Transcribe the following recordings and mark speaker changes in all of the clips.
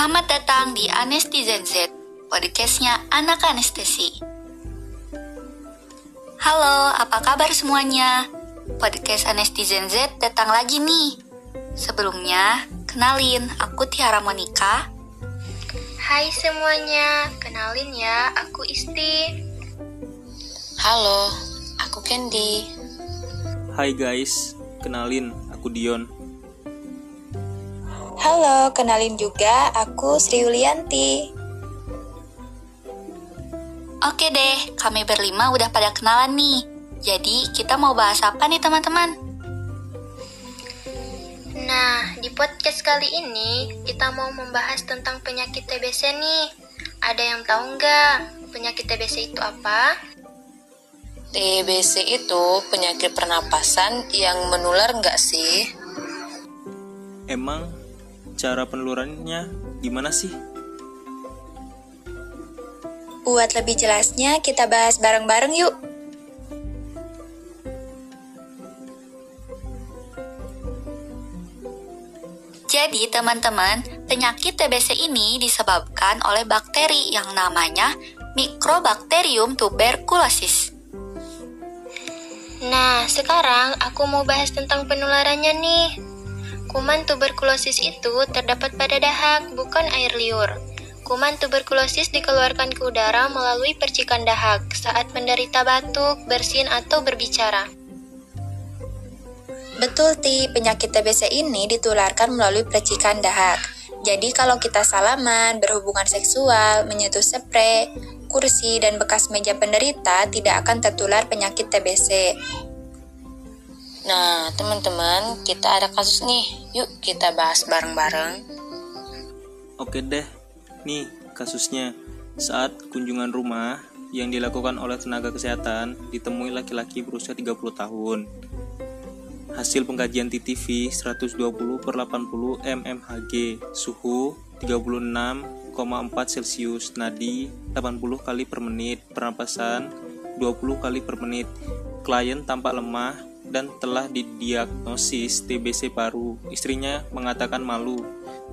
Speaker 1: Selamat datang di Anestizen Z, podcastnya anak anestesi. Halo, apa kabar semuanya? Podcast Anestizen Z datang lagi nih. Sebelumnya, kenalin, aku Tiara Monica.
Speaker 2: Hai semuanya, kenalin ya, aku Isti.
Speaker 3: Halo, aku Candy.
Speaker 4: Hai guys, kenalin, aku Dion.
Speaker 5: Halo, kenalin juga aku Sri Yulianti.
Speaker 1: Oke deh, kami berlima udah pada kenalan nih. Jadi, kita mau bahas apa nih teman-teman?
Speaker 2: Nah, di podcast kali ini kita mau membahas tentang penyakit TBC nih. Ada yang tahu nggak penyakit TBC itu apa?
Speaker 3: TBC itu penyakit pernapasan yang menular nggak sih?
Speaker 4: Emang cara penularannya gimana sih?
Speaker 5: Buat lebih jelasnya, kita bahas bareng-bareng yuk.
Speaker 1: Jadi, teman-teman, penyakit TBC ini disebabkan oleh bakteri yang namanya Microbacterium tuberculosis.
Speaker 2: Nah, sekarang aku mau bahas tentang penularannya nih. Kuman tuberkulosis itu terdapat pada dahak, bukan air liur. Kuman tuberkulosis dikeluarkan ke udara melalui percikan dahak saat menderita batuk, bersin, atau berbicara.
Speaker 5: Betul, Ti. Penyakit TBC ini ditularkan melalui percikan dahak. Jadi kalau kita salaman, berhubungan seksual, menyentuh spray, kursi, dan bekas meja penderita tidak akan tertular penyakit TBC.
Speaker 3: Nah, teman-teman, kita ada kasus nih. Yuk kita bahas bareng-bareng.
Speaker 4: Oke deh, nih kasusnya. Saat kunjungan rumah yang dilakukan oleh tenaga kesehatan ditemui laki-laki berusia 30 tahun. Hasil pengkajian TTV 120 per 80 mmHg, suhu 36,4 Celcius, nadi 80 kali per menit, pernapasan 20 kali per menit. Klien tampak lemah dan telah didiagnosis TBC paru. Istrinya mengatakan malu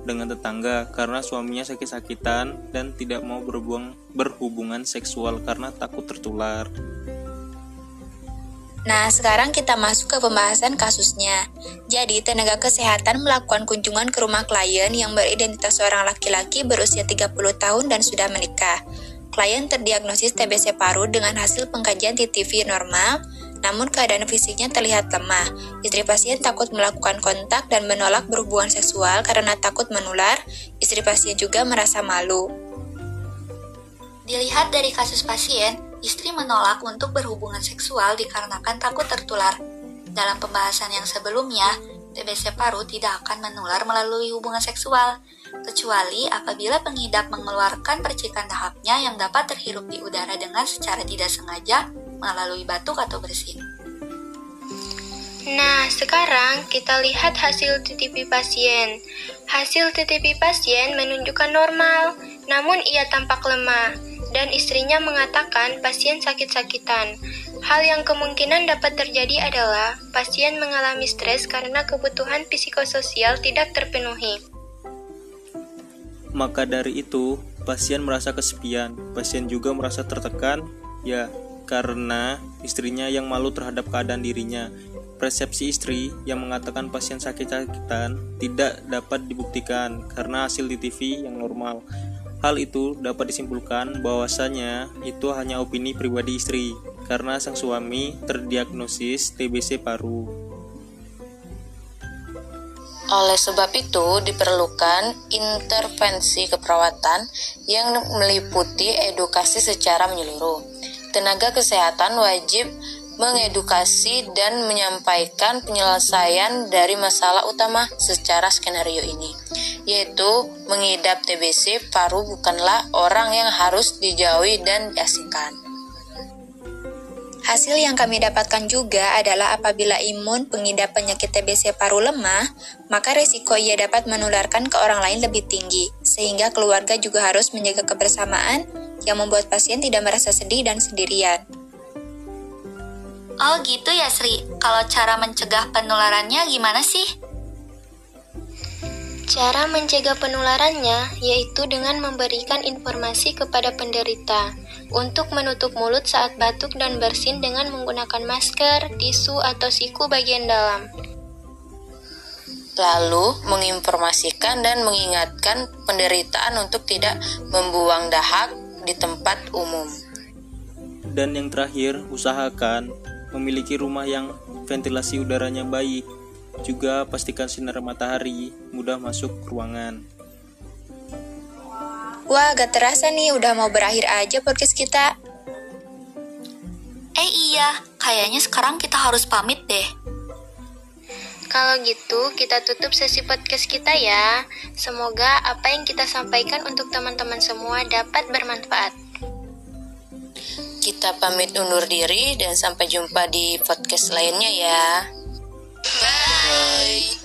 Speaker 4: dengan tetangga karena suaminya sakit-sakitan dan tidak mau berhubung, berhubungan seksual karena takut tertular.
Speaker 5: Nah, sekarang kita masuk ke pembahasan kasusnya. Jadi, tenaga kesehatan melakukan kunjungan ke rumah klien yang beridentitas seorang laki-laki berusia 30 tahun dan sudah menikah. Klien terdiagnosis TBC paru dengan hasil pengkajian TTV normal, namun keadaan fisiknya terlihat lemah. Istri pasien takut melakukan kontak dan menolak berhubungan seksual karena takut menular. Istri pasien juga merasa malu.
Speaker 1: Dilihat dari kasus pasien, istri menolak untuk berhubungan seksual dikarenakan takut tertular. Dalam pembahasan yang sebelumnya, TBC paru tidak akan menular melalui hubungan seksual, kecuali apabila pengidap mengeluarkan percikan dahaknya yang dapat terhirup di udara dengan secara tidak sengaja melalui batuk atau bersin.
Speaker 2: Nah, sekarang kita lihat hasil TTP pasien. Hasil TTP pasien menunjukkan normal, namun ia tampak lemah, dan istrinya mengatakan pasien sakit-sakitan. Hal yang kemungkinan dapat terjadi adalah pasien mengalami stres karena kebutuhan psikososial tidak terpenuhi.
Speaker 4: Maka dari itu, pasien merasa kesepian. Pasien juga merasa tertekan, ya karena istrinya yang malu terhadap keadaan dirinya. Persepsi istri yang mengatakan pasien sakit-sakitan tidak dapat dibuktikan karena hasil di TV yang normal. Hal itu dapat disimpulkan bahwasanya itu hanya opini pribadi istri karena sang suami terdiagnosis TBC paru.
Speaker 3: Oleh sebab itu, diperlukan intervensi keperawatan yang meliputi edukasi secara menyeluruh. Tenaga kesehatan wajib mengedukasi dan menyampaikan penyelesaian dari masalah utama secara skenario ini, yaitu mengidap TBC paru bukanlah orang yang harus dijauhi dan diasingkan.
Speaker 5: Hasil yang kami dapatkan juga adalah apabila imun pengidap penyakit TBC paru lemah, maka risiko ia dapat menularkan ke orang lain lebih tinggi, sehingga keluarga juga harus menjaga kebersamaan yang membuat pasien tidak merasa sedih dan sendirian.
Speaker 1: Oh gitu ya Sri, kalau cara mencegah penularannya gimana sih?
Speaker 2: Cara mencegah penularannya yaitu dengan memberikan informasi kepada penderita untuk menutup mulut saat batuk dan bersin dengan menggunakan masker, tisu, atau siku bagian dalam.
Speaker 3: Lalu, menginformasikan dan mengingatkan penderitaan untuk tidak membuang dahak di tempat umum.
Speaker 4: Dan yang terakhir, usahakan memiliki rumah yang ventilasi udaranya baik juga pastikan sinar matahari mudah masuk ke ruangan.
Speaker 5: Wah, gak terasa nih udah mau berakhir aja podcast kita.
Speaker 1: Eh iya, kayaknya sekarang kita harus pamit deh.
Speaker 2: Kalau gitu, kita tutup sesi podcast kita ya. Semoga apa yang kita sampaikan untuk teman-teman semua dapat bermanfaat.
Speaker 3: Kita pamit undur diri dan sampai jumpa di podcast lainnya ya. Bye.